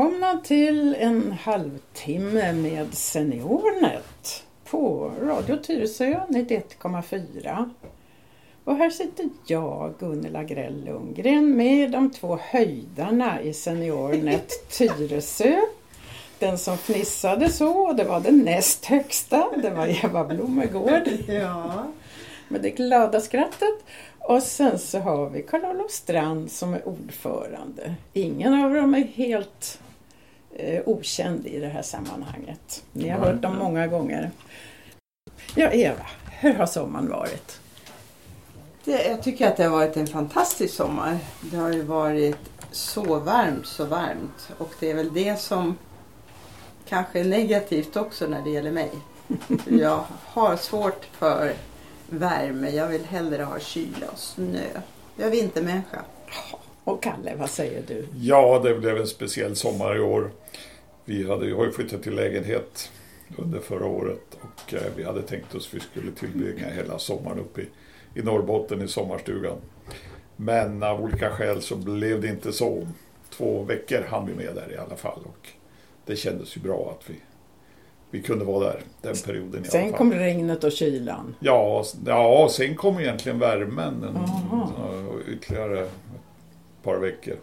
Välkomna till en halvtimme med SeniorNet på Radio Tyresö 91,4. Och här sitter jag, Gunilla Grell Lundgren, med de två höjdarna i SeniorNet Tyresö. Den som fnissade så, det var den näst högsta, det var Eva Blomegård. Ja. Med det glada skrattet. Och sen så har vi Karl-Olof Strand som är ordförande. Ingen av dem är helt eh, okänd i det här sammanhanget. Ni har hört dem många gånger. Ja, Eva, hur har sommaren varit? Det, jag tycker att det har varit en fantastisk sommar. Det har ju varit så varmt, så varmt. Och det är väl det som kanske är negativt också när det gäller mig. Jag har svårt för värme. Jag vill hellre ha kyla och snö. Jag är vintermänniska. Och Kalle, vad säger du? Ja, det blev en speciell sommar i år. Vi hade ju har ju flyttat till lägenhet under förra året och eh, vi hade tänkt oss att vi skulle tillbringa hela sommaren uppe i, i Norrbotten i sommarstugan. Men av olika skäl så blev det inte så. Två veckor hann vi med där i alla fall och det kändes ju bra att vi, vi kunde vara där den perioden i Sen alla fall. kom regnet och kylan. Ja, ja, sen kom egentligen värmen en, ytterligare par veckor.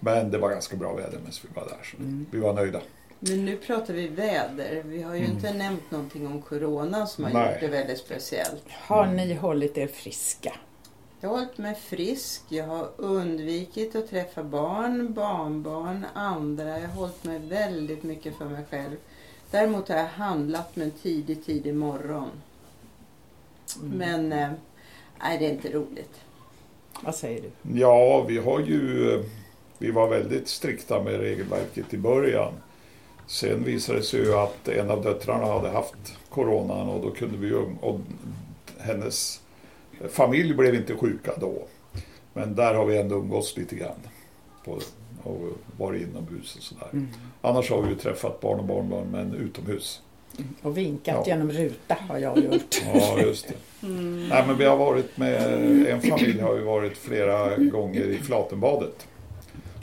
Men det var ganska bra väder medan vi var där så vi var nöjda. Men nu pratar vi väder. Vi har ju inte nämnt någonting om Corona som har Nej. gjort det väldigt speciellt. Har ni hållit er friska? Jag har hållit mig frisk. Jag har undvikit att träffa barn, barnbarn, andra. Jag har hållit mig väldigt mycket för mig själv. Däremot har jag handlat med en tidig, tidig morgon. Men eh, nej, det är inte roligt. Vad säger du? Ja, vi har ju vi var väldigt strikta med regelverket i början. Sen visade det sig ju att en av döttrarna hade haft coronan och då kunde vi ju, och hennes familj blev inte sjuka då. Men där har vi ändå umgåtts lite grann. På, och varit inomhus och sådär. Mm. Annars har vi ju träffat barn och barnbarn men utomhus. Och vinkat Ja. genom ruta har jag gjort. Ja, just det. Nej, men vi har varit med en familj har vi varit flera gånger i Flatenbadet.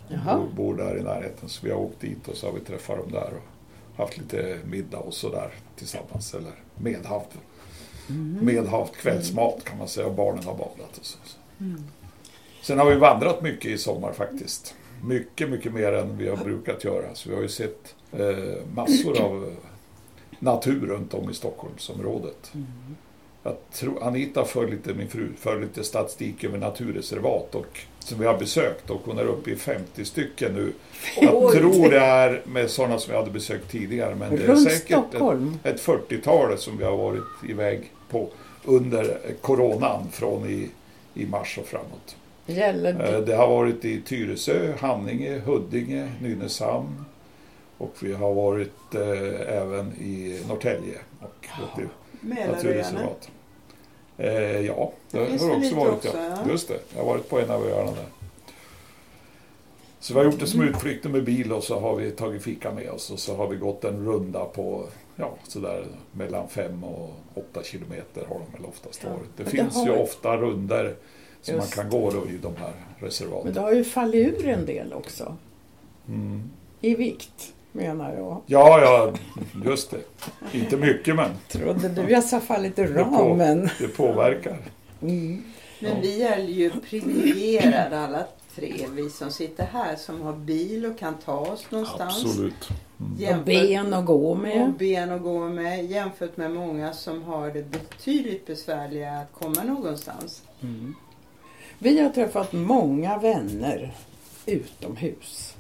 Jaha. Bor, bor där i närheten så vi har åkt dit och så har vi träffat dem där och haft lite middag och sådär tillsammans. Eller medhavt, medhavt kvällsmat kan man säga och barnen har badat och så. Sen har vi vandrat mycket i sommar faktiskt. Mycket, mycket mer än vi har brukat göra. Så vi har ju sett eh, massor av natur runt om i Stockholmsområdet. Jag tror Anita för lite, min fru, för lite statistik över naturreservat och, som vi har besökt och hon är uppe i 50 stycken nu. Jag tror det är med sådana som vi hade besökt tidigare men det är Runt säkert ett, Stockholm. ett 40-tal som vi har varit iväg på under coronan från i, i mars och framåt. Gäller Eh, det? Det har varit i Tyresö, Haninge, Huddinge, Nynäshamn och vi har varit eh, även i Norrtälje och Mälaröarna. naturreservat. Eh, ja, det Det har också varit. också, ja. ja. Just det, jag har varit på en av öarna där. Så vi har gjort det som utflykter med bil och så har vi tagit fika med oss och så har vi gått en runda på ja, sådär mellan fem och åtta kilometer har de väl oftast Ja. varit. Det Men det finns har- ju ofta runder som Just. man kan gå då i de här Men reservaten. det har ju fallit ur en del också. Mm. I vikt, menar jag. Ja, ja, just det. Inte mycket men Trodde du jag sa fallit ur Det på- ramen? det påverkar. Mm. Men vi är ju privilegierade alla tre, vi som sitter här, som har bil och kan ta oss någonstans. Absolut. Och ben att gå och med. ben att gå med jämfört med många som har det betydligt besvärligare att komma någonstans. Vi har träffat många vänner utomhus.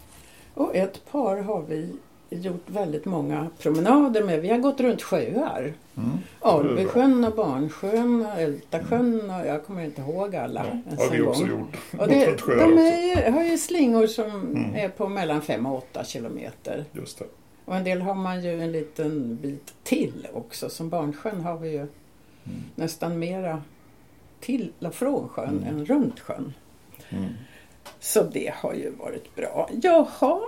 Och ett par har vi gjort väldigt många promenader med. Vi har gått runt sjöar. Mm. Albysjön och Barnsjön och Ältasjön och jag kommer inte ihåg alla. Ja, har vi också gång. gjort. Och det, de är, har ju slingor som Mm. är på mellan 5 och 8 kilometer. Just det. Och en del har man ju en liten bit till också. Som Barnsjön har vi ju Mm. nästan mera till och från sjön Mm. än runt sjön. Mm. Så det har ju varit bra. Jaha,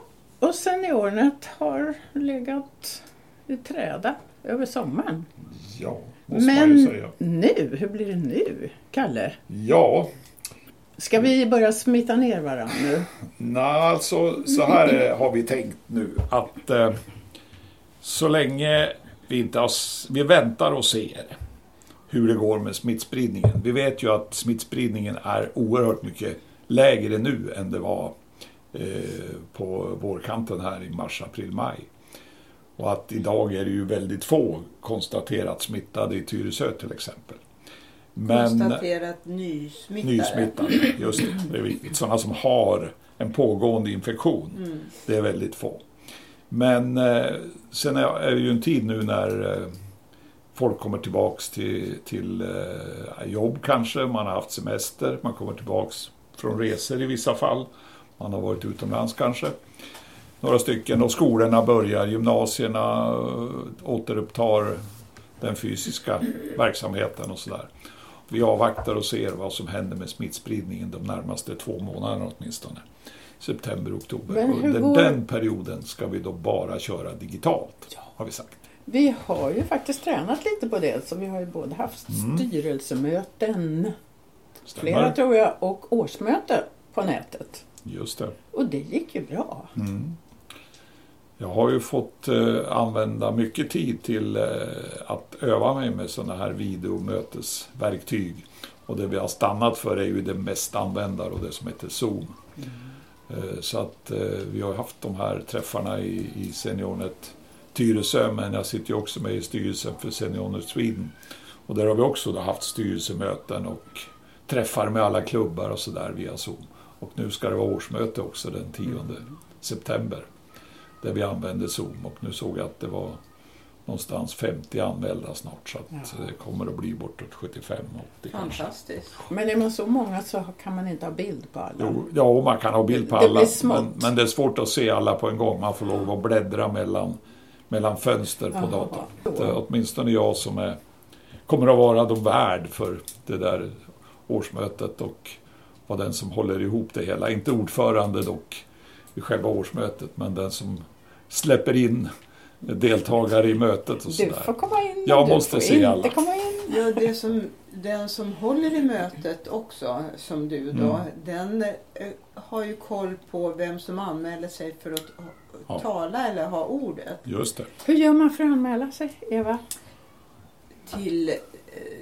och SeniorNet har legat i träda över sommaren. Ja, måste man ju Men säga. nu, hur blir det nu, Kalle? Ja, Ska vi börja smita ner varandra nu? Nej, alltså så här eh, har vi tänkt nu att eh, så länge vi inte har, vi väntar och ser hur det går med smittspridningen. Vi vet ju att smittspridningen är oerhört mycket lägre nu än det var på vårkanten här i mars, april, maj. Och att idag är det ju väldigt få konstaterat smittade i Tyresö till exempel. Men, Konstaterat nysmittade. Nysmittade, just det. Det är viktigt. Sådana som har en pågående infektion. Mm. Det är väldigt få. Men eh, sen är det ju en tid nu när eh, folk kommer tillbaks till, till eh, jobb kanske. Man har haft semester. Man kommer tillbaks från resor i vissa fall. Man har varit utomlands kanske. Några stycken. Och skolorna börjar. Gymnasierna eh, återupptar den fysiska verksamheten och sådär. Vi avvaktar och ser vad som händer med smittspridningen de närmaste två månaderna åtminstone. September, oktober. Under går- den perioden ska vi då bara köra digitalt, har vi sagt. Vi har ju faktiskt tränat lite på det, så vi har ju både haft Mm. styrelsemöten, Stämmer? flera tror jag, och årsmöte på nätet. Just det. Och det gick ju bra. Mm. Jag har ju fått eh, använda mycket tid till eh, att öva mig med sådana här videomötesverktyg. Och det vi har stannat för är ju det mest använda och det som heter Zoom. Eh, så att eh, vi har haft de här träffarna i, i Seniornet Tyresö, men jag sitter ju också med i styrelsen för Seniornet Sweden. Och där har vi också haft styrelsemöten och träffar med alla klubbar och sådär via Zoom. Och nu ska det vara årsmöte också den 10 september. Där vi använde Zoom och nu såg jag att det var någonstans 50 anmälda snart så att Ja. det kommer att bli bortåt 75-80 kanske. Fantastiskt. Men är man så många så kan man inte ha bild på alla. Jo, ja, man kan ha bild på Det alla. blir smått. Men, men det är svårt att se alla på en gång. Man får lov att bläddra mellan, mellan fönster på Jaha. datorn. Eh, Åtminstone jag som är, kommer att vara då värd för det där årsmötet och vara den som håller ihop det hela. Inte ordförande dock i själva årsmötet, men den som släpper in deltagare i mötet och Du sådär. får komma in Jag du måste får se inte alla. komma in. Ja, det som, den som håller i mötet också, som du då, Mm. den eh, har ju koll på vem som anmäler sig för att Ja. tala eller ha ordet. Just det. Hur gör man för att anmäla sig, Eva? Till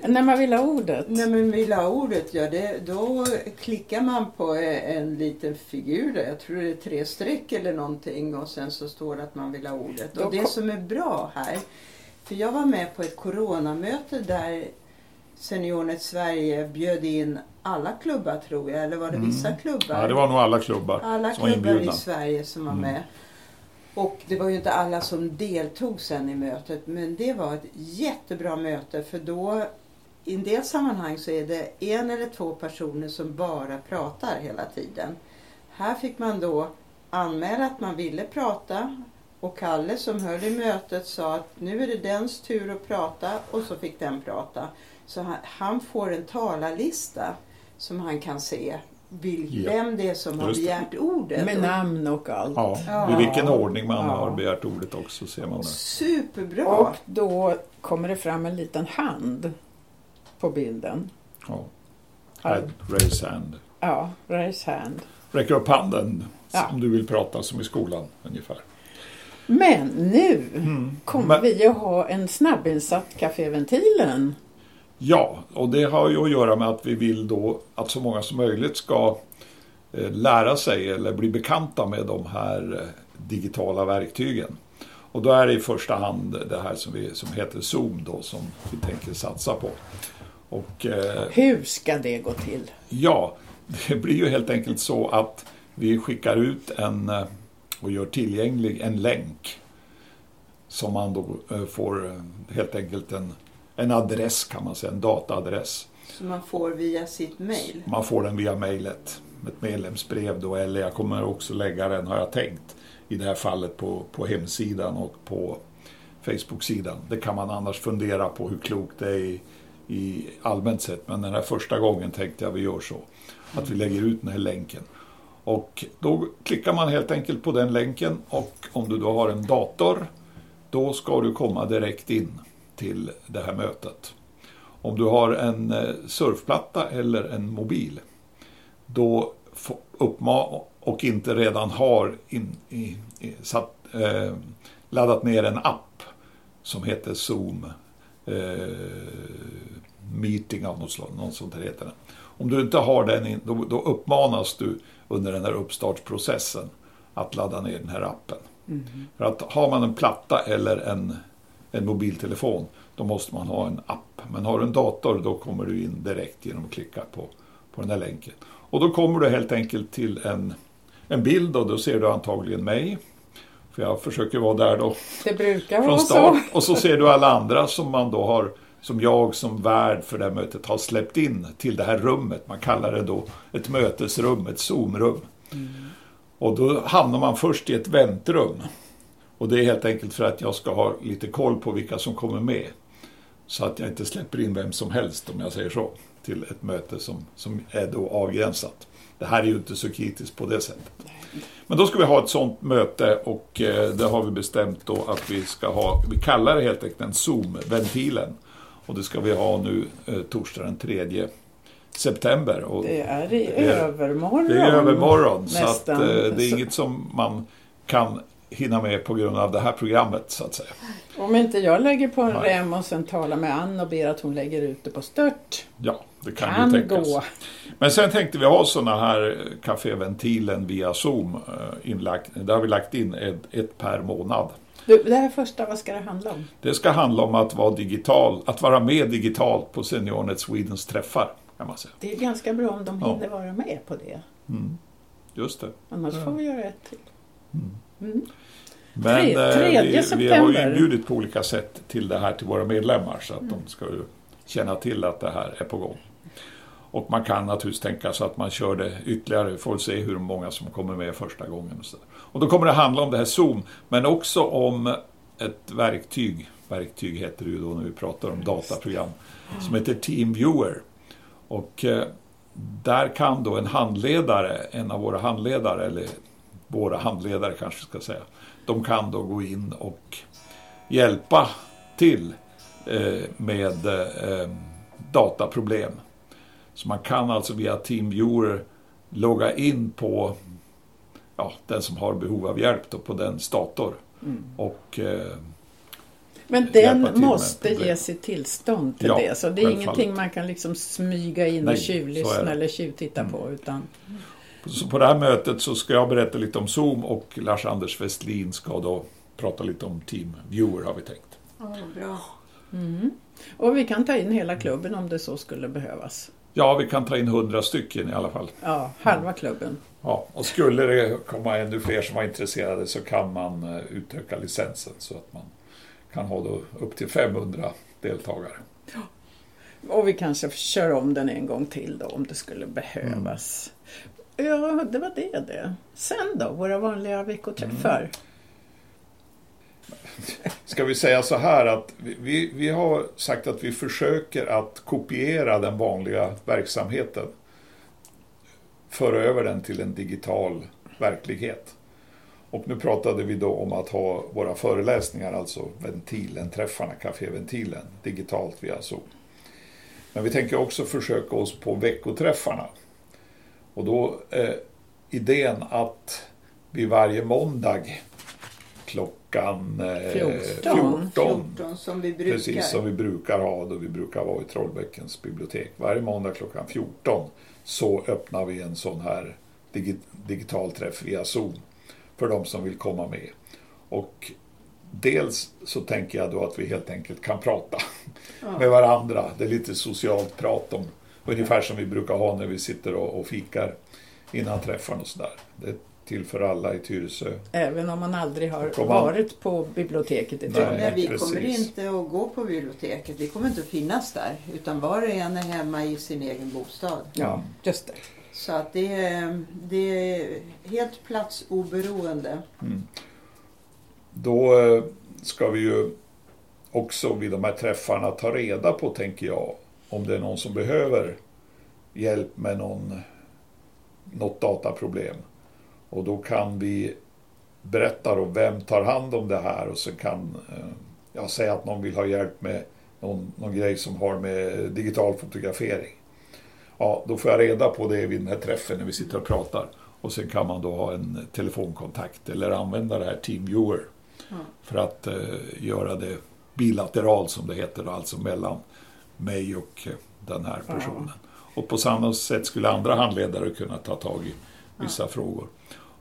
När man vill ha ordet? När man vill ha ordet, ja, det, då klickar man på eh, en liten figur där. Jag tror det är tre streck eller någonting och sen så står det att man vill ha ordet. Och det som är bra här, för jag var med på ett coronamöte där Seniornet Sverige bjöd in alla klubbar tror jag, eller var det Mm. vissa klubbar? Ja, det var nog alla klubbar alla som var klubbar i inbjudna. Sverige som var Mm. Och det var ju inte alla som deltog sen i mötet men det var ett jättebra möte för då i en del sammanhang så är det en eller två personer som bara pratar hela tiden. Här fick man då anmäla att man ville prata och Kalle som höll i mötet sa att nu är det dens tur att prata och så fick den prata. Så han, han får en talarlista som han kan se vil, Ja. vem det är som har Just det. begärt ordet. Med namn och allt. Ja, Ja. i vilken ordning man Ja. har begärt ordet också ser man det. Superbra! Och då kommer det fram en liten hand på bilden. Ja. Hand, raise hand. Ja, raise hand. Räcker upp handen Ja. om du vill prata som i skolan ungefär. Men nu kommer Men- vi att ha en snabbinsatt Caféventilen. Ja, och det har ju att göra med att vi vill då att så många som möjligt ska eh, lära sig eller bli bekanta med de här eh, digitala verktygen. Och då är det i första hand det här som, vi, som heter Zoom då som vi tänker satsa på. Och eh, Hur ska det gå till? Ja, det blir ju helt enkelt så att vi skickar ut en och gör tillgänglig en länk som man då får helt enkelt en, en adress kan man säga, en dataadress. Som man får via sitt mail. Man får den via mejlet, ett medlemsbrev då, eller jag kommer också lägga den, har jag tänkt, i det här fallet på, på hemsidan och på Facebook-sidan. Det kan man annars fundera på hur klokt det är i, i allmänt sett, men den här första gången tänkte jag vi gör så. Att vi lägger ut den här länken. Och då klickar man helt enkelt på den länken och om du då har en dator, då ska du komma direkt in till det här mötet. Om du har en eh, surfplatta eller en mobil, då uppma och inte redan har in, i, i, satt, eh, laddat ner en app som heter Zoom eh, Meeting av något slag, något sånt här heter den. Om du inte har den, då, då uppmanas du under den här uppstartsprocessen att ladda ner den här appen. Mm. För att har man en platta eller en, en mobiltelefon då måste man ha en app. Men har du en dator då kommer du in direkt genom att klicka på, på den här länken. Och då kommer du helt enkelt till en, en bild och då ser du antagligen mig. För jag försöker vara där då. Det brukar vara så. Och så ser du alla andra som man då har som jag som värd för det här mötet har släppt in till det här rummet. Man kallar det då ett mötesrum, ett Zoomrum. Mm. Och då hamnar man först i ett väntrum. Och det är helt enkelt för att jag ska ha lite koll på vilka som kommer med. Så att jag inte släpper in vem som helst, om jag säger så, till ett möte som, som är då avgränsat. Det här är ju inte så kritiskt på det sättet. Men då ska vi ha ett sånt möte och eh, det har vi bestämt då att vi ska ha, vi kallar det helt enkelt en Zoom-ventilen. Och det ska vi ha nu eh, torsdag den 3 september. Och det är i övermorgon. Det är övermorgon, så att, eh, det är inget som man kan hinna med på grund av det här programmet så att säga. Om inte jag lägger på en Nej. rem och sen talar med Ann och ber att hon lägger ut det på stört. Ja, det kan, kan ju tänkas. Gå. Men sen tänkte vi ha sådana här kaféventilen via Zoom eh, inlagt. Där har vi lagt in ett, ett per månad. Du, det här första, vad ska det handla om? Det ska handla om att vara digital, att vara med digitalt på SeniorNet Swedens träffar. Kan man säga. Det är ganska bra om de hinner ja. vara med på det. Mm. Just det. Annars ja. får vi göra ett till. Mm. Mm. Men Tre, vi, vi, har ju inbjudit på olika sätt till det här till våra medlemmar så att mm. de ska ju känna till att det här är på gång. Och man kan naturligtvis tänka sig att man kör det ytterligare, får se hur många som kommer med första gången. Och, så och då kommer det handla om det här Zoom, men också om ett verktyg, verktyg heter det ju då när vi pratar om dataprogram, som heter TeamViewer. Och eh, där kan då en handledare, en av våra handledare, eller våra handledare kanske ska säga, de kan då gå in och hjälpa till eh, med eh, dataproblem. Så man kan alltså via TeamViewer logga in på ja, den som har behov av hjälp då, på den dator. Mm. Och, eh, men den måste ge sitt tillstånd till ja, det. Så det är ingenting man kan liksom smyga in Nej, och tjuvlyssna eller tjuvtitta mm. på. Utan... Så på det här mötet så ska jag berätta lite om Zoom och Lars-Anders Westlin ska då prata lite om Team Viewer har vi tänkt. Ja, bra. Mm. Och vi kan ta in hela klubben om det så skulle behövas. Ja, vi kan ta in hundra stycken i alla fall. Ja, halva klubben. Ja, och skulle det komma ännu fler som var intresserade så kan man eh, utöka licensen så att man kan ha då upp till 500 deltagare. Ja. Och vi kanske kör om den en gång till då om det skulle behövas. Mm. Ja, det var det det. Sen då, våra vanliga veckoträffar. Mm. Ska vi säga så här att vi, vi har sagt att vi försöker att kopiera den vanliga verksamheten. Föra över den till en digital verklighet. Och nu pratade vi då om att ha våra föreläsningar, alltså ventilen, träffarna, kaféventilen, digitalt via Zoom. Men vi tänker också försöka oss på veckoträffarna. Och då är idén att vi varje måndag klockan 14. 14, 14 som vi brukar. Precis som vi brukar ha då vi brukar vara i Trollbäckens bibliotek. Varje måndag klockan 14 så öppnar vi en sån här digital träff via Zoom för de som vill komma med. Och dels så tänker jag då att vi helt enkelt kan prata ja. med varandra. Det är lite socialt prat om ungefär som vi brukar ha när vi sitter och, och fikar innan träffarna och sådär. Det till för alla i Tyresö. Även om man aldrig har man... varit på biblioteket i Trollhättan? Nej, vi precis. kommer inte att gå på biblioteket. Vi kommer inte att finnas där. Utan var och en är hemma i sin egen bostad. Ja, just det. Så att det är, det är helt platsoberoende. Mm. Då eh, ska vi ju också vid de här träffarna ta reda på, tänker jag, om det är någon som behöver hjälp med någon, något dataproblem. Och då kan vi berätta då vem tar hand om det här och så kan eh, jag säga att någon vill ha hjälp med någon, någon grej som har med digital fotografering. Ja, då får jag reda på det vid den här träffen när vi sitter och pratar. Och sen kan man då ha en telefonkontakt eller använda det här TeamViewer Ja. för att eh, göra det bilateralt som det heter, alltså mellan mig och eh, den här personen. Och på samma sätt skulle andra handledare kunna ta tag i vissa frågor.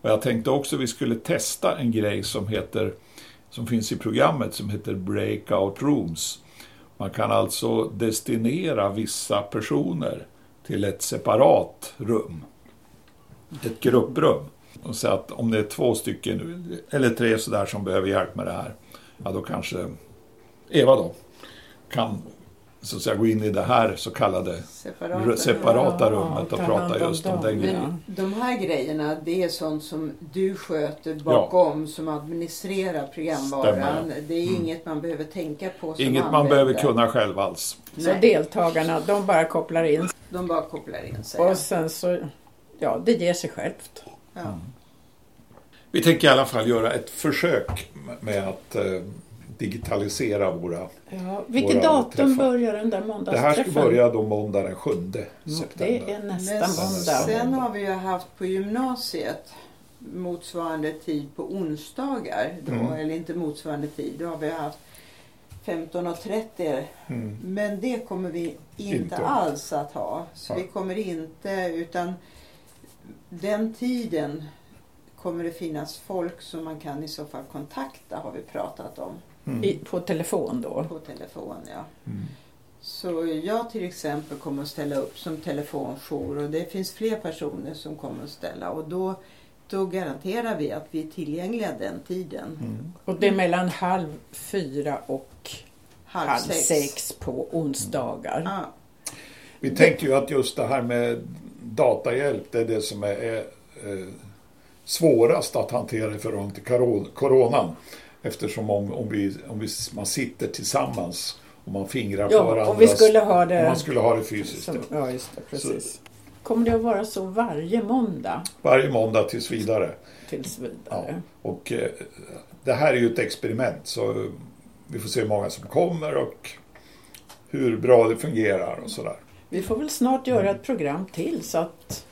Och jag tänkte också att vi skulle testa en grej som heter som finns i programmet som heter Breakout Rooms. Man kan alltså destinera vissa personer till ett separat rum. Ett grupprum. Och så att om det är två stycken eller tre sådär som behöver hjälp med det här, ja då kanske Eva då kan så att säga gå in i det här så kallade Separata. separata Ja, rummet och ta prata just om den Men- grejen. De här grejerna, det är sånt som du sköter bakom som administrerar programvaran. Stämmer. Det är Mm. inget man behöver tänka på som Inget man användare. behöver kunna själv alls. Så Nej, deltagarna, de bara kopplar in de bara kopplar in sig. och sen så, ja, det ger sig självt. Ja. Vi tänker i alla fall göra ett försök med att eh, digitalisera våra... Ja, vilket Våra datum träffar. börjar den där Det här måndagsträffen? ska börja då måndag den 7 Mm, Det september. är nästa Men måndag. sen har vi ju haft på gymnasiet motsvarande tid på onsdagar. Då, Mm. Eller inte motsvarande tid. Då har vi haft 15.30. Mm. Men det kommer vi inte, Inte. alls att ha. Så Nej. vi kommer inte, utan den tiden kommer det finnas folk som man kan i så fall kontakta har vi pratat om Mm. I, på telefon då. på telefon. Ja. Mm. Så jag till exempel kommer att ställa upp som telefonjour och det finns fler personer som kommer att ställa och då, då garanterar vi att vi är tillgängliga den tiden. Mm. Och det är mellan halv fyra och Halv, halv sex. sex på onsdagar. Ja, Vi tänkte ju att just det här med datahjälp, det är det som är, är eh, svårast att hantera i förhållande till coronan. Eftersom om, om, vi, om vi, man sitter tillsammans och man fingrar på Ja, varandras... om vi skulle ha det... man skulle ha det fysiskt. Som, ja, just det. Precis. Kommer det att vara så varje måndag Varje måndag tills vidare. tills Ja. vidare? Och eh, det här är ju ett experiment så vi får se hur många som kommer och hur bra det fungerar och sådär. Vi får väl snart göra ett program till så att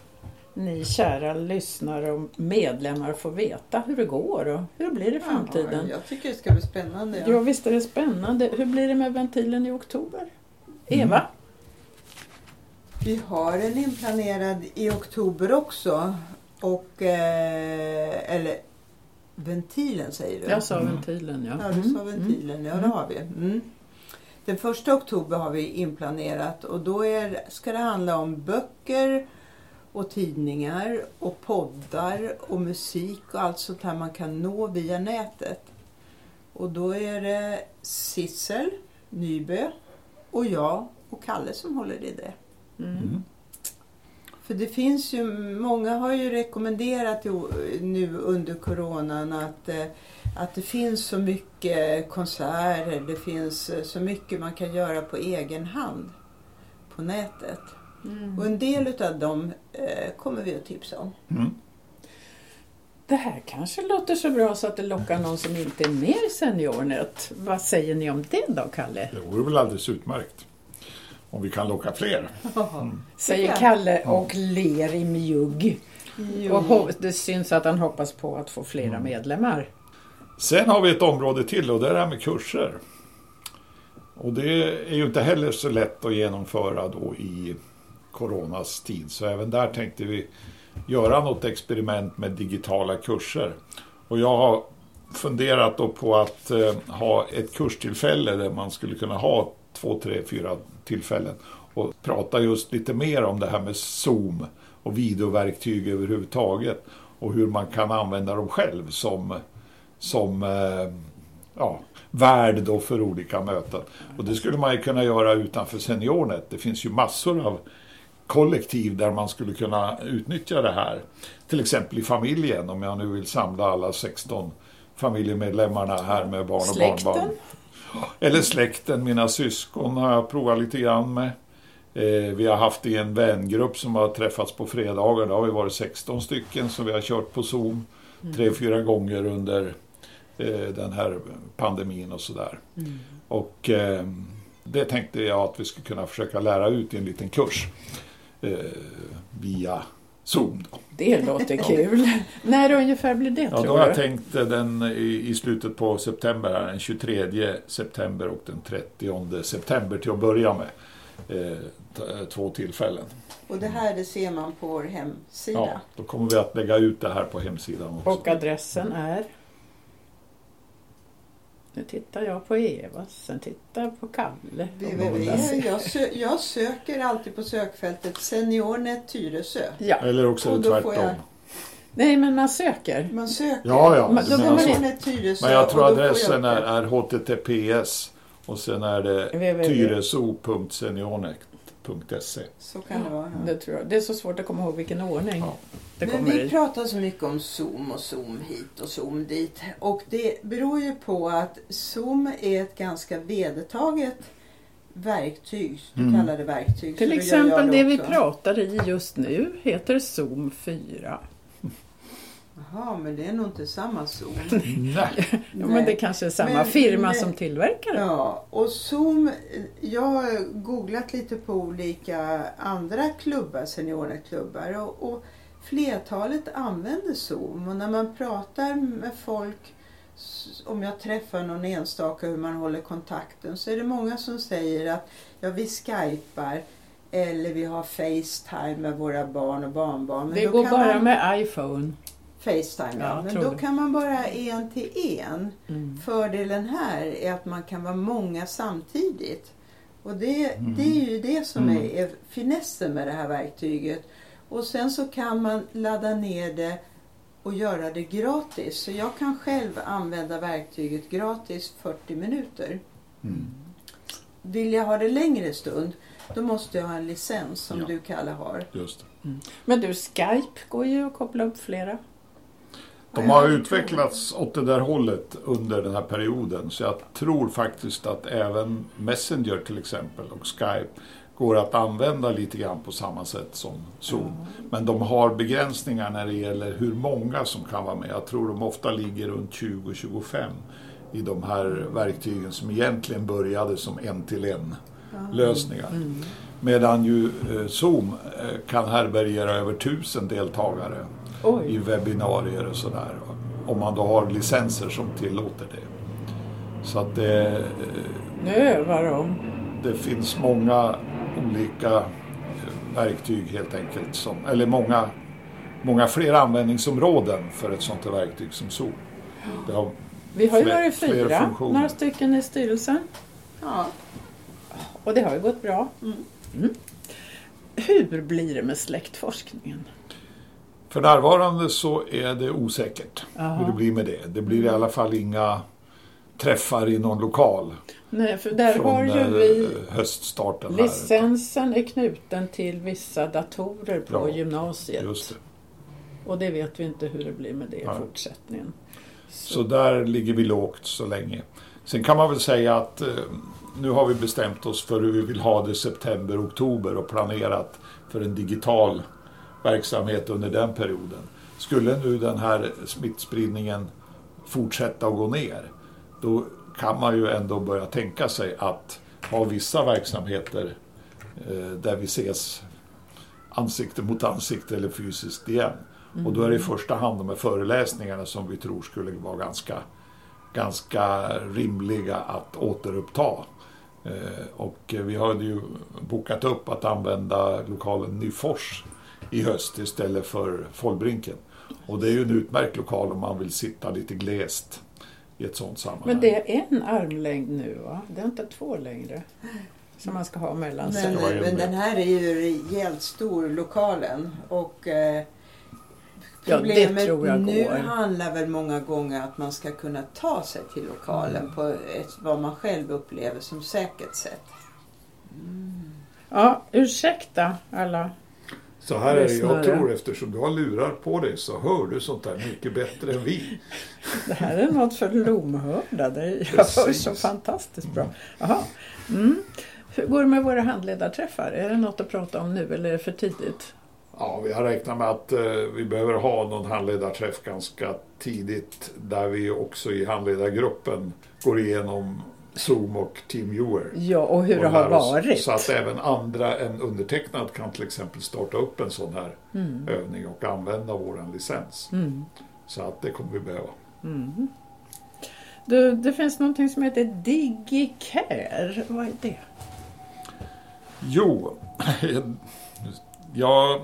ni kära lyssnare och medlemmar får veta hur det går och hur det blir i framtiden. Ja, jag tycker det ska bli spännande. Ja, visst är det spännande. Hur blir det med ventilen i oktober? Eva? Vi har en inplanerad i oktober också. Och, eh, eller ventilen säger du? Jag sa Mm. ventilen, ja. Ja, du sa Mm, ventilen. Ja, det har vi. Mm. Den första oktober har vi inplanerat och då är, ska det handla om böcker och tidningar och poddar och musik och allt sånt här man kan nå via nätet. Och då är det Sissel Nybö och jag och Kalle som håller i det. Mm. För det finns ju, många har ju rekommenderat ju nu under coronan att, eh, att det finns så mycket konserter, det finns eh, så mycket man kan göra på egen hand på nätet. Mm. Och en del av dem eh, kommer vi att tipsa om. Mm. Det här kanske låter så bra så att det lockar någon som inte är med i Seniornet. Vad säger ni om det då, Kalle? Det vore väl alldeles utmärkt om vi kan locka fler. Säger jag. Kalle och ler i mjugg. Och det syns att han hoppas på att få flera Mm. medlemmar. Sen har vi ett område till och det är det här med kurser. Och det är ju inte heller så lätt att genomföra då i coronas tid. Så även där tänkte vi göra något experiment med digitala kurser. Och jag har funderat då på att eh, ha ett kurstillfälle där man skulle kunna ha två, tre, fyra tillfällen och prata just lite mer om det här med Zoom och videoverktyg överhuvudtaget och hur man kan använda dem själv som, som eh, ja, värd då för olika möten. Och det skulle man ju kunna göra utanför SeniorNet. Det finns ju massor av kollektiv där man skulle kunna utnyttja det här. Till exempel i familjen, om jag nu vill samla alla 16 familjemedlemmarna här med barn och Släkten? barnbarn. Eller släkten, mina syskon har jag provat lite grann med. Eh, vi har haft i en vängrupp som har träffats på fredagar. Det har vi varit 16 stycken som vi har kört på Zoom tre, fyra gånger under eh, den här pandemin och sådär. Och eh, det tänkte jag att vi skulle kunna försöka lära ut i en liten kurs. Eh, via Zoom. Då. Det låter kul. När ungefär blir det Ja, tror då har jag tänkt den i, i slutet på september, här, den 23 september och den 30 september till att börja med. Eh, eh, två tillfällen. Och det här det ser man på vår hemsida. Ja, då kommer vi att lägga ut det här på hemsidan också. Och adressen är? Nu tittar jag på Eva, sen tittar jag på Kalle. och www. Jag, sö jag söker alltid på sökfältet Seniornet Tyresö. Ja, Eller också Och är det då får tvärtom. jag- nej men man söker. Man söker. Ja, ja. Men- då men, går man alltså, Seniornet Tyresö. men jag och tror då får adressen jag är, upp är https och sen är det www. tyreso.seniornet.se. Så kan det vara. Det, tror jag. det är så svårt att komma ihåg vilken ordning Ja. Det Men kommer vi i. pratar så mycket om Zoom och Zoom hit och Zoom dit. Och det beror ju på att Zoom är ett ganska vedertaget verktyg. Du Mm. kallar det verktyg. Till exempel jag det vi pratar i just nu heter Zoom 4. Jaha, men det är nog inte samma Zoom. Nej, Ja, men det kanske är samma Men- firma men- som tillverkar det. Ja, och Zoom, jag har googlat lite på olika andra klubbar, seniorklubbar och, och flertalet använder Zoom och när man pratar med folk, om jag träffar någon enstaka hur man håller kontakten så är det många som säger att ja, vi skypar eller vi har Facetime med våra barn och barnbarn. Men Det då går kan bara man, med iPhone. Facetime, ja. Ja, Men då det. kan man bara en till en. Mm. Fördelen här är att man kan vara många samtidigt. Och det, Mm. det är ju det som Mm. är, är finessen med det här verktyget. Och sen så kan man ladda ner det och göra det gratis. Så jag kan själv använda verktyget gratis 40 minuter. Mm. Vill jag ha det längre stund, då måste jag ha en licens som Ja. du Kalle har. just det. Men du, Skype går ju att koppla upp flera. De har utvecklats åt det där hållet under den här perioden. Så jag tror faktiskt att även Messenger till exempel och Skype går att använda lite grann på samma sätt som Zoom. Men de har begränsningar när det gäller hur många som kan vara med. Jag tror de ofta ligger runt 20-25 i de här verktygen som egentligen började som en-till-en lösningar. Mm. Medan ju eh, Zoom eh, kan härbärgera över tusen deltagare i Oj, webbinarier och sådär. Om man då har licenser som tillåter det. Så att det, eh, nu övar de. det finns många olika eh, verktyg helt enkelt. Som, eller många, många fler användningsområden för ett sånt här verktyg som. Det har, Vi har ju varit fyra, några stycken i styrelsen. Ja. Och det har ju gått bra. Mm. Mm. Hur blir det med släktforskningen? för närvarande så är det osäkert hur det blir med det. Det blir i alla fall inga träffar i någon lokal Nej, för där har ju eh, vi höststarten. Här. licensen är knuten till vissa datorer på Ja, gymnasiet. Det. Och det vet vi inte hur det blir med det i fortsättningen. Så där ligger vi lågt så länge. Sen kan man väl säga att eh, nu har vi bestämt oss för hur vi vill ha det september, oktober och planerat för en digital verksamhet under den perioden. Skulle nu den här smittspridningen fortsätta att gå ner, då kan man ju ändå börja tänka sig att ha vissa verksamheter eh, där vi ses ansikte mot ansikte eller fysiskt igen. Och då är det i första hand de här föreläsningarna som vi tror skulle vara ganska, ganska rimliga att återuppta. Eh, Och vi hade ju bokat upp att använda lokalen Nyfors i höst istället för Follbrinken. Och det är ju en utmärkt lokal om man vill sitta lite glest i ett sånt sammanhang. Men det är en armlängd nu va? Det är inte två längre. Som man ska ha mellan sig. Men, men den här är ju rejält stor, lokalen. Och eh, Ja, det problemet jag nu går. handlar väl många gånger att man ska kunna ta sig till lokalen Mm. på ett, vad man själv upplever som säkert sätt. Ja, ursäkta alla. Så här är det, jag tror eftersom du har lurar på dig så hör du sånt där mycket bättre än vi. Det här är något för lomhörda. Jag hör så fantastiskt bra. Jaha. Mm. Hur går det med våra handledarträffar? Är det något att prata om nu eller är det för tidigt? Ja, vi har räknat med att eh, vi behöver ha någon handledarträff ganska tidigt där vi också i handledargruppen går igenom Zoom och TeamViewer. Ja, och hur och det har varit. Så att även andra än undertecknad kan till exempel starta upp en sån här Mm. övning och använda våran licens. Mm. Så att det kommer vi behöva. Mm. Du, det finns någonting som heter DigiCare. Vad är det? Jo, jag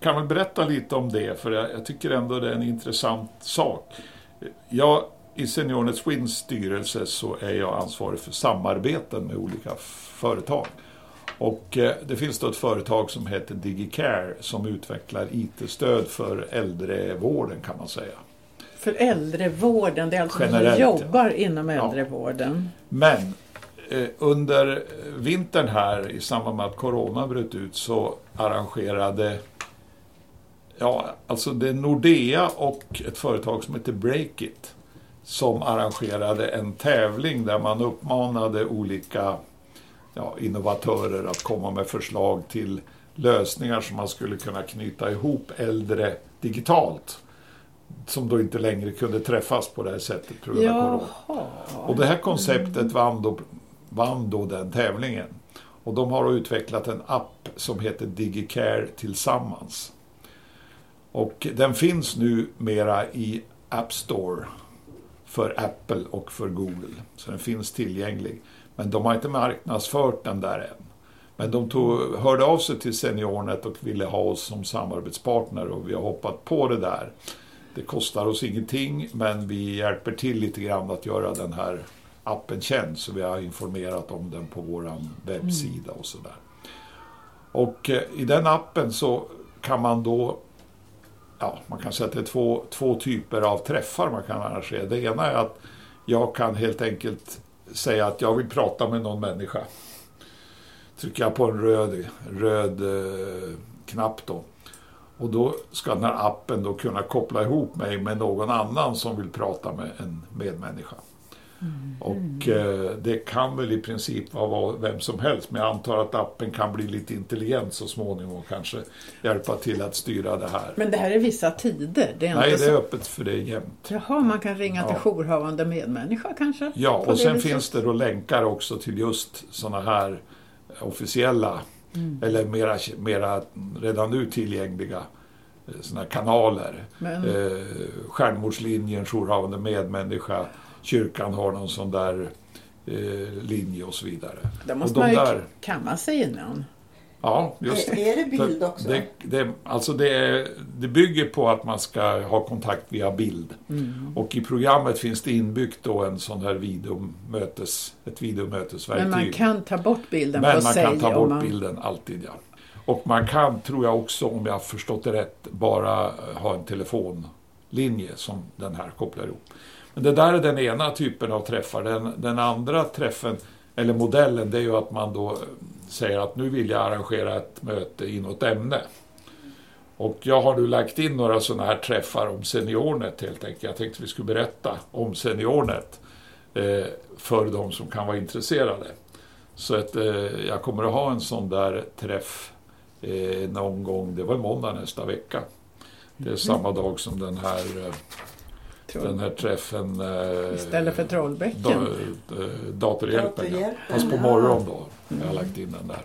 kan väl berätta lite om det för jag, jag tycker ändå det är en intressant sak. Jag, I Seniornet Swins styrelse så är jag ansvarig för samarbeten med olika företag. Och eh, det finns då ett företag som heter DigiCare som utvecklar IT-stöd för äldrevården kan man säga. För äldrevården, det är alltså Generellt, som ja. jobbar inom Ja. äldrevården. Men eh, under vintern här i samband med att Corona bröt ut så arrangerade Ja, alltså det är Nordea och ett företag som heter Breakit som arrangerade en tävling där man uppmanade olika ja, innovatörer att komma med förslag till lösningar som man skulle kunna knyta ihop äldre digitalt. Som då inte längre kunde träffas på det här sättet på grund av corona. Och det här konceptet vann då, vann då den tävlingen. Och de har då utvecklat en app som heter DigiCare Tillsammans. Och den finns nu mera i App Store för Apple och för Google. Så den finns tillgänglig. Men de har inte marknadsfört den där än. Men de tog, hörde av sig till Seniornet och ville ha oss som samarbetspartner och vi har hoppat på det där. Det kostar oss ingenting men vi hjälper till lite grann att göra den här appen känd så vi har informerat om den på vår webbsida och sådär. Och eh, i den appen så kan man då Ja, man kan säga att det är två, två typer av träffar man kan arrangera. Det ena är att jag kan helt enkelt säga att jag vill prata med någon människa. Trycker jag på en röd, röd eh, knapp då. Och då ska den här appen då kunna koppla ihop mig med någon annan som vill prata med en medmänniska. Och eh, det kan väl i princip vara vem som helst, men jag antar att appen kan bli lite intelligent så småningom och kanske hjälpa till att styra det här. Men det här är vissa tider? Det är Nej, det är så... öppet för det jämt. Jaha, man kan ringa till Ja. jourhavande medmänniska kanske? Ja, och sen viset? finns det då länkar också till just sådana här officiella, eller mera, mera redan nu tillgängliga sådana här kanaler. Men, Eh, Stjärnmordslinjen, jourhavande medmänniska, kyrkan har någon sån där eh, linje och så vidare. där och måste de man ju där- kamma sig innan. Ja, just det. Är, det bild också? Det, det, alltså det, är- det bygger på att man ska ha kontakt via bild. Mm. Och i programmet finns det inbyggt då en sån här videomötes, ett videomötesverktyg. Men man kan ta bort bilden Men på man sig. kan ta bort man... bilden alltid, ja. Och man kan, tror jag också, om jag har förstått det rätt, bara ha en telefonlinje som den här kopplar ihop. Men det där är den ena typen av träffar. Den, den andra träffen, eller modellen, det är ju att man då säger att nu vill jag arrangera ett möte i något ämne. Och jag har nu lagt in några sådana här träffar om SeniorNet helt enkelt. Jag tänkte vi skulle berätta om SeniorNet eh, för de som kan vara intresserade. Så att, eh, jag kommer att ha en sån där träff eh, någon gång, det var måndag nästa vecka. Det är samma dag som den här, eh, den här träffen eh, Istället för Trollbäcken. da, eh, Datorhjälpen. Ja. Fast på ja. morgon då. Jag har lagt in den där.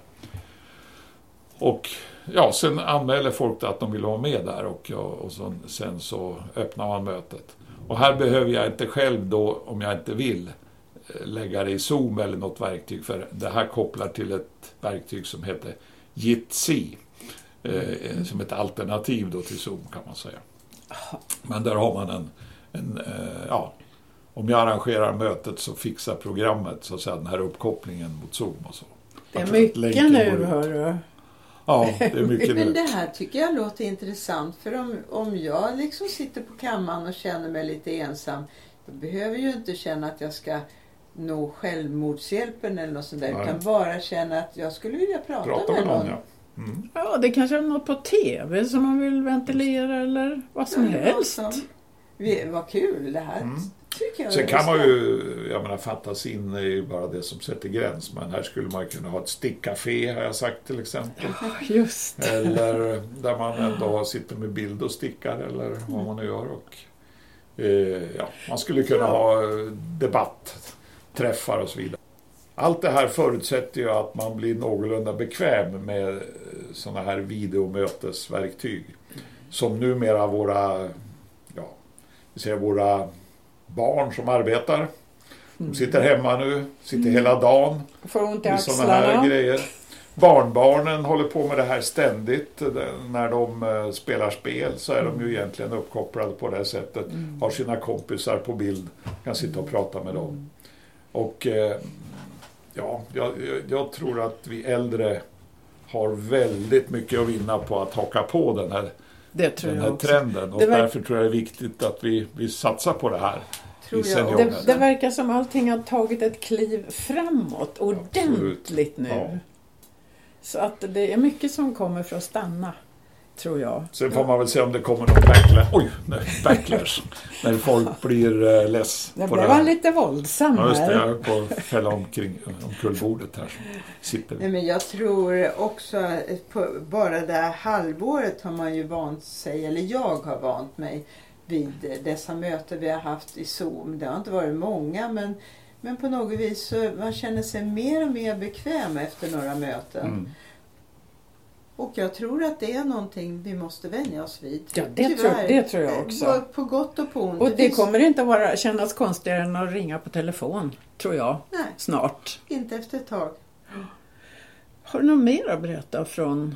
Och ja, sen anmäler folk att de vill vara med där och, ja, och så, sen så öppnar man mötet. Och här behöver jag inte själv då, om jag inte vill, eh, lägga det i Zoom eller något verktyg för det här kopplar till ett verktyg som heter Jitsi. Eh, som ett alternativ då till Zoom kan man säga. Men där har man en, en eh, ja, om jag arrangerar mötet så fixar programmet så att säga den här uppkopplingen mot Zoom och så. Det är mycket nu, ut. hörru. Ja, det är mycket Men nu. det här tycker jag låter intressant. För om, om jag liksom sitter på kammaren och känner mig lite ensam. Då behöver jag ju inte känna att jag ska nå självmordshjälpen eller något sånt där. Nej. Utan bara känna att jag skulle vilja prata, Prata med med någon, någon. ja. Mm. Ja, det kanske är något på TV som man vill ventilera eller vad som Ja, helst. Vi, vad kul det här. Mm. Tycker jag Sen kan man ju, jag menar fantasin är ju bara det som sätter gräns. Men här skulle man kunna ha ett stickcafé har jag sagt till exempel. Just. Eller där man ändå sitter med bild och stickar eller vad man nu gör. Och, eh, ja, man skulle kunna ha eh, träffar och så vidare. Allt det här förutsätter ju att man blir någorlunda bekväm med sådana här videomötesverktyg. Som numera våra, vi säger våra barn som arbetar. De sitter hemma nu, sitter hela dagen. Får ont i sådana här axlarna. grejer. Barnbarnen håller på med det här ständigt. När de eh, spelar spel så är de ju egentligen uppkopplade på det här sättet. Har sina kompisar på bild, kan sitta och prata med dem. Och eh, ja, jag, jag- jag tror att vi äldre har väldigt mycket att vinna på att haka på den här, Det tror den jag här också. trenden. Och var- därför tror jag det är viktigt att vi, vi satsar på det här. Jag. Det, det verkar som allting har tagit ett kliv framåt ordentligt nu. Ja. Så att det är mycket som kommer för att stanna, tror jag. Sen får man väl se om det kommer någon backlash. Oj, nej, backlash. när folk blir eh, less Nu på blev det han här. lite våldsam Ja, just det. Jag här. höll på att fälla omkring omkull bordet här. Sitter Nej, men jag tror också att på bara det här halvåret har man ju vant sig, eller jag har vant mig vid dessa möten vi har haft i Zoom. Det har inte varit många men, men på något vis så man känner sig mer och mer bekväm efter några möten. Mm. Och jag tror att det är någonting vi måste vänja oss vid. Ja, det tror, det tror jag också. På, på gott och på ont. Och det kommer inte vara, kännas konstigare än att ringa på telefon, tror jag, Nej, snart. inte efter ett tag. Har du något mer att berätta från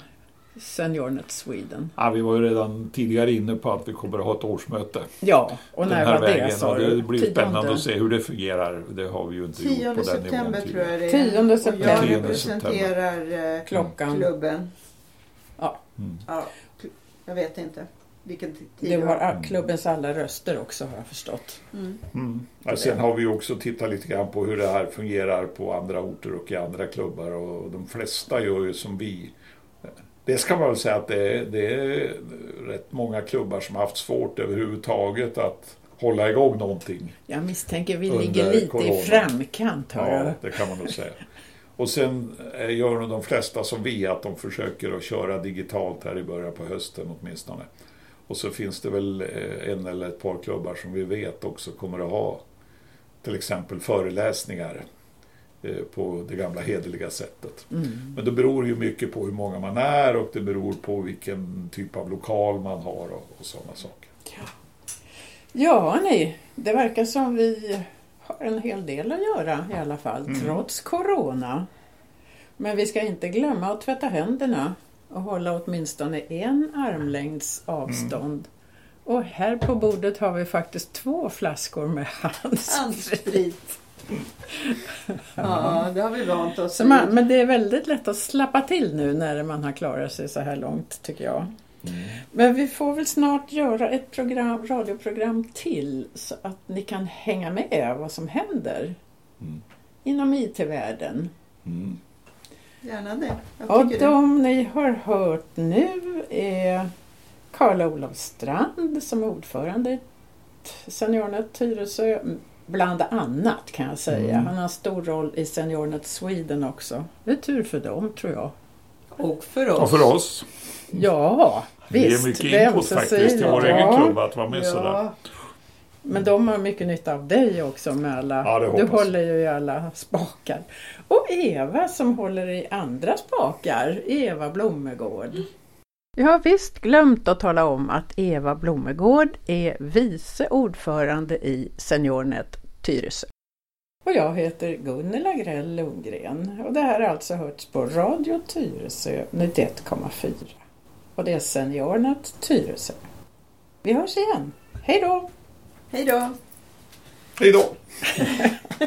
SeniorNet Sweden? Ja, vi var ju redan tidigare inne på att vi kommer att ha ett årsmöte Ja, och när var det vägen. sa och du? det blir Tionde? spännande att se hur det fungerar. Det har vi ju inte gjort 10 på den september nivån tror tidigare. jag det är. 10 Och september. jag 10 representerar eh, Klockan. klubben. Mm. Ja, jag vet inte vilken tid Du det har var. klubbens alla röster också har jag förstått. Mm. Mm. Ja, sen har vi också tittat lite grann på hur det här fungerar på andra orter och i andra klubbar. Och de flesta gör ju som vi. Det ska man väl säga att det är, det är rätt många klubbar som har haft svårt överhuvudtaget att hålla igång någonting. Jag misstänker vi ligger lite corona. i framkant. Hör Ja, det kan man nog säga. Och sen eh, gör nog de flesta som vi, att de försöker att köra digitalt här i början på hösten åtminstone. Och så finns det väl eh, en eller ett par klubbar som vi vet också kommer att ha till exempel föreläsningar eh, på det gamla hederliga sättet. Mm. Men det beror ju mycket på hur många man är och det beror på vilken typ av lokal man har och, och sådana saker. Ja, nej. Det verkar som vi har en hel del att göra i alla fall, Mm. trots Corona. Men vi ska inte glömma att tvätta händerna och hålla åtminstone en armlängds avstånd. Och här på bordet har vi faktiskt två flaskor med handsprit. Ja, det har vi vant oss man, men det är väldigt lätt att slappa till nu när man har klarat sig så här långt tycker jag. Men vi får väl snart göra ett program, radioprogram till så att ni kan hänga med vad som händer Mm. inom IT-världen. Mm. Gärna det. Och tycker det. de ni har hört nu är Karl-Olof Strand som är ordförande i SeniorNet Tyresö. Bland annat kan jag säga. Mm. Han har stor roll i SeniorNet Sweden också. Det är tur för dem tror jag. Och för oss. Och för oss, Ja, det visst. är mycket det är input faktiskt i vår Ja. egen klubb att vara med sådär. Ja, Men de har mycket nytta av dig också med alla. Ja, det du håller ju i alla spakar. Och Eva som håller i andra spakar. Eva Blommegård. Jag har visst glömt att tala om att Eva Blommegård är vice ordförande i SeniorNet Tyresö. Och jag heter Gunnela Grell Lundgren och det här har alltså hörts på Radio Tyresö 91,4 och det är Seniorerna Tyresö. Vi hörs igen. Hej då! Hej då! Hej då!